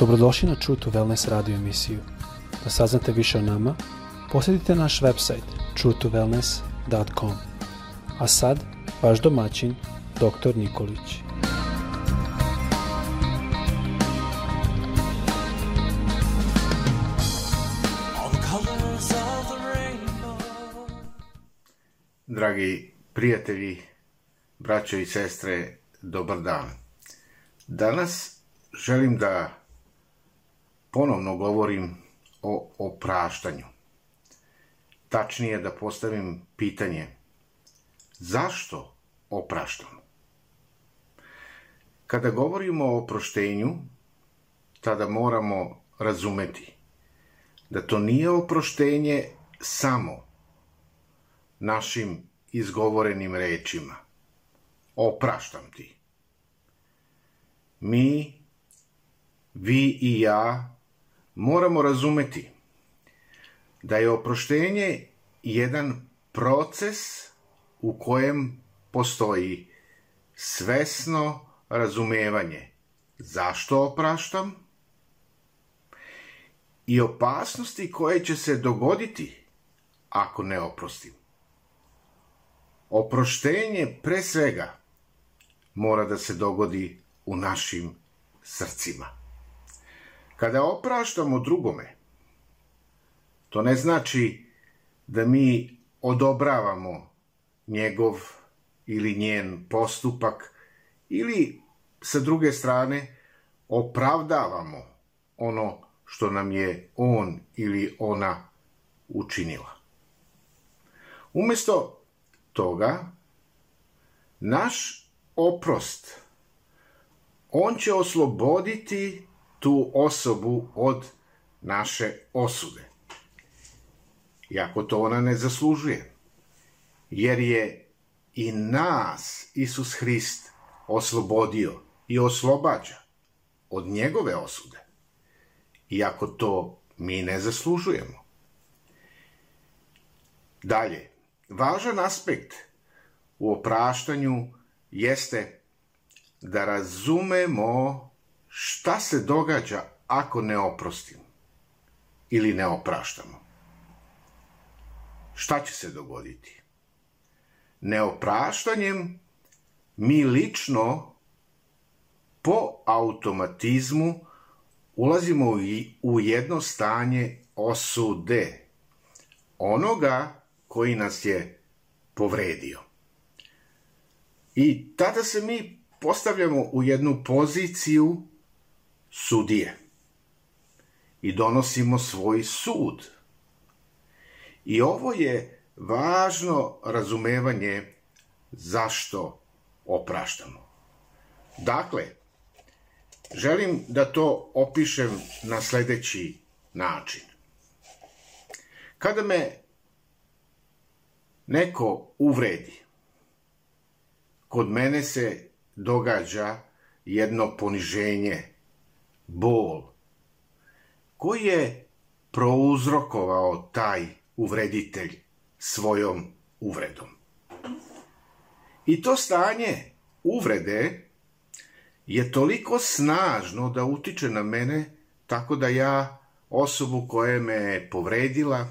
Dobrodošli na True to Wellness radio emisiju. Da saznate više o nama, posjetite naš website truetowellness.com. A sad, vaš domaćin, dr. Nikolić. Dragi prijatelji, braćo i sestre, dobar dan. Danas želim da ponovno govorim o opraštanju. Tačnije da postavim pitanje zašto opraštamo? Kada govorimo o oproštenju, tada moramo razumeti da to nije oproštenje samo našim izgovorenim rečima. Opraštam ti. Mi, vi i ja moramo razumeti da je oproštenje jedan proces u kojem postoji svesno razumevanje zašto opraštam i opasnosti koje će se dogoditi ako ne oprostim. Oproštenje pre svega mora da se dogodi u našim srcima. Kada opraštamo drugome, to ne znači da mi odobravamo njegov ili njen postupak ili sa druge strane opravdavamo ono što nam je on ili ona učinila. Umesto toga, naš oprost, on će osloboditi tu osobu od naše osude. Iako to ona ne zaslužuje. Jer je i nas Isus Hrist oslobodio i oslobađa od njegove osude. Iako to mi ne zaslužujemo. Dalje, važan aspekt u opraštanju jeste da razumemo šta se događa ako ne oprostimo ili ne opraštamo? Šta će se dogoditi? Neopraštanjem mi lično po automatizmu ulazimo u jedno stanje osude onoga koji nas je povredio. I tada se mi postavljamo u jednu poziciju sudije i donosimo svoj sud. I ovo je važno razumevanje zašto opraštamo. Dakle, želim da to opišem na sledeći način. Kada me neko uvredi, kod mene se događa jedno poniženje, bol, koji je prouzrokovao taj uvreditelj svojom uvredom. I to stanje uvrede je toliko snažno da utiče na mene tako da ja osobu koja me je povredila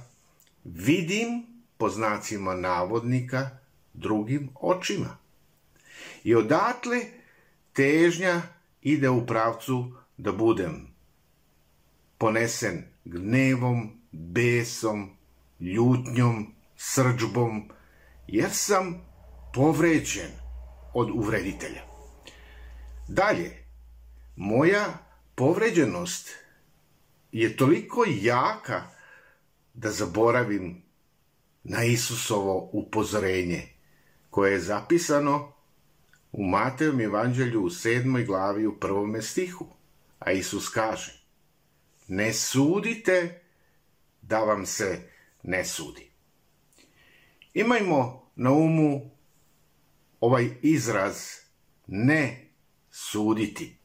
vidim po znacima navodnika drugim očima. I odatle težnja ide u pravcu da budem ponesen gnevom, besom, ljutnjom, srđbom, jer sam povređen od uvreditelja. Dalje, moja povređenost je toliko jaka da zaboravim na Isusovo upozorenje, koje je zapisano u Matevom evanđelju u sedmoj glavi u prvome stihu. A Isus kaže, ne sudite da vam se ne sudi. Imajmo na umu ovaj izraz ne suditi.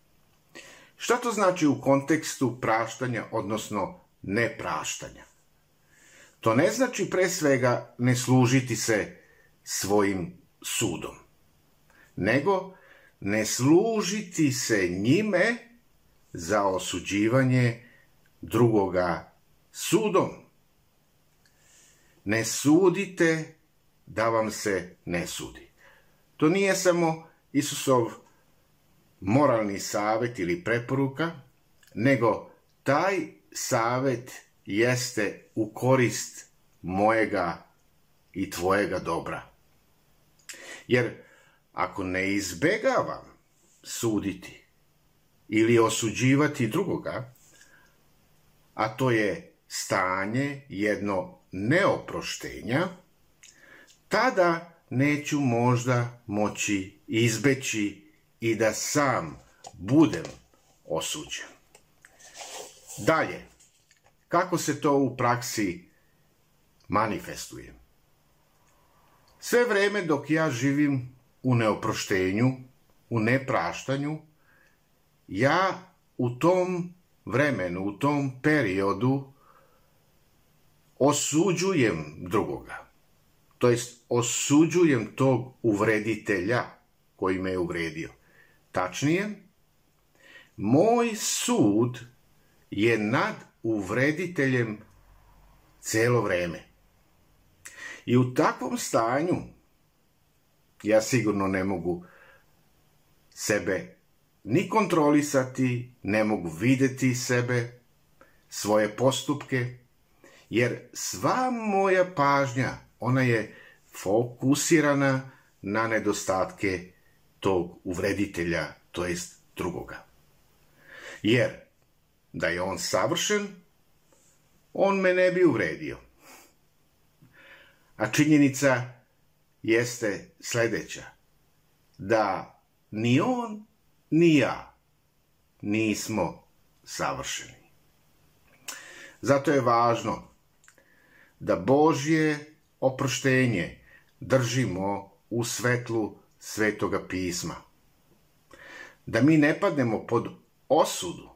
Šta to znači u kontekstu praštanja, odnosno nepraštanja? To ne znači pre svega ne služiti se svojim sudom, nego ne služiti se njime za osuđivanje drugoga sudom. Ne sudite da vam se ne sudi. To nije samo Isusov moralni savet ili preporuka, nego taj savet jeste u korist mojega i tvojega dobra. Jer ako ne izbegavam suditi ili osuđivati drugoga, a to je stanje jedno neoproštenja, tada neću možda moći izbeći i da sam budem osuđen. Dalje, kako se to u praksi manifestuje? Sve vreme dok ja živim u neoproštenju, u nepraštanju, ja u tom vremenu, u tom periodu osuđujem drugoga. To jest osuđujem tog uvreditelja koji me je uvredio. Tačnije, moj sud je nad uvrediteljem celo vreme. I u takvom stanju ja sigurno ne mogu sebe ni kontrolisati, ne mogu videti sebe, svoje postupke, jer sva moja pažnja, ona je fokusirana na nedostatke tog uvreditelja, to jest drugoga. Jer da je on savršen, on me ne bi uvredio. A činjenica jeste sledeća, da ni on, ni ja nismo savršeni. Zato je važno da Božje oproštenje držimo u svetlu Svetoga pisma. Da mi ne padnemo pod osudu,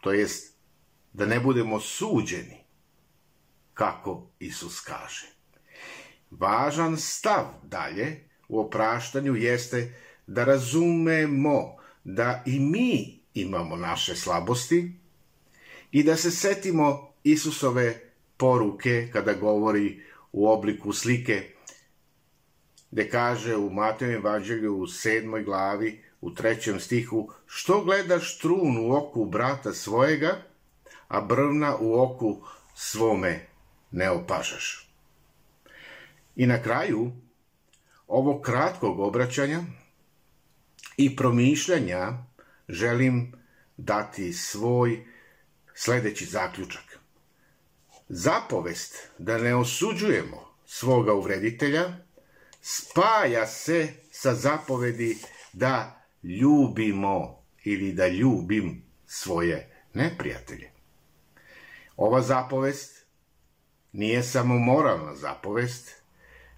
to jest da ne budemo suđeni, kako Isus kaže. Važan stav dalje u opraštanju jeste da razumemo da i mi imamo naše slabosti i da se setimo Isusove poruke kada govori u obliku slike gde kaže u Matejem evanđelju u sedmoj glavi u trećem stihu što gledaš trun u oku brata svojega, a brvna u oku svome ne opažaš. I na kraju ovog kratkog obraćanja i promišljanja želim dati svoj sledeći zaključak. Zapovest da ne osuđujemo svoga uvreditelja spaja se sa zapovedi da ljubimo ili da ljubim svoje neprijatelje. Ova zapovest nije samo moralna zapovest,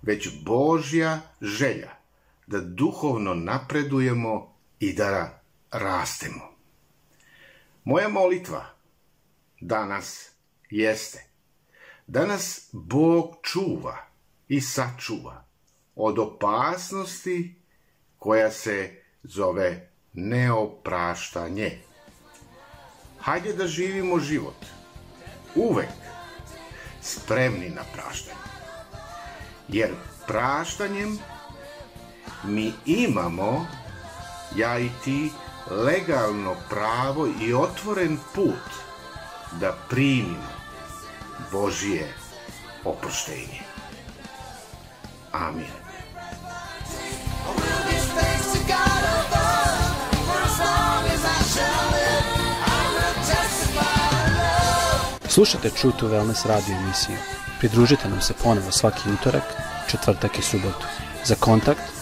već Božja želja da duhovno napredujemo i da rastemo. Moja molitva danas jeste da nas Bog čuva i sačuva od opasnosti koja se zove neopraštanje. Hajde da živimo život uvek spremni na praštanje. Jer praštanjem mi imamo, ja i ti, legalno pravo i otvoren put da primimo Božije oproštenje. Amin. Slušajte True to Wellness radio emisiju. Pridružite nam se ponovo svaki utorak, četvrtak i subotu. Za kontakt